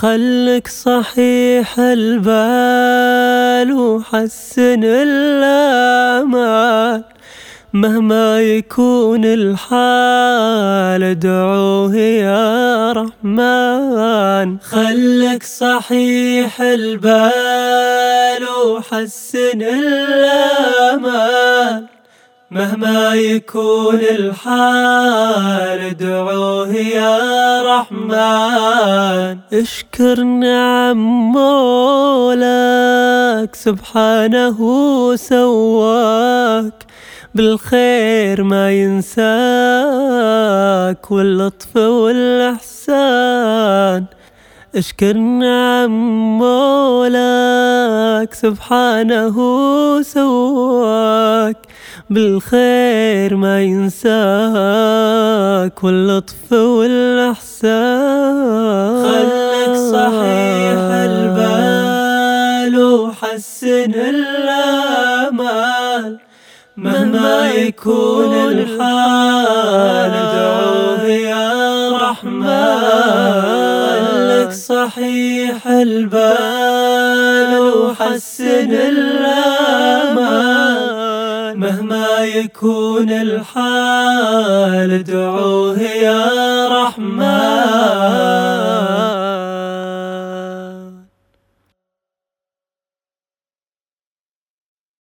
خلك صحيح البال وحسن الآمال مهما يكون الحال ادعوه يا رحمن. خلك صحيح البال وحسن الآمال مهما يكون الحال ادعوه يا رحمن. اشكر نعم مولاك سبحانه سواك. بالخير ما ينساك واللطف والإحسان. اشكر نعم مولاك سبحانه سواك. بالخير ما ينساك واللطف والإحسان. خلك صحيح البال وحسن الآمال. مهما يكون الحال. ادعوه يا رحمن. خلك صحيح البال وحسن الآمال. مهما يكون الحال ادعوه يا رحمن.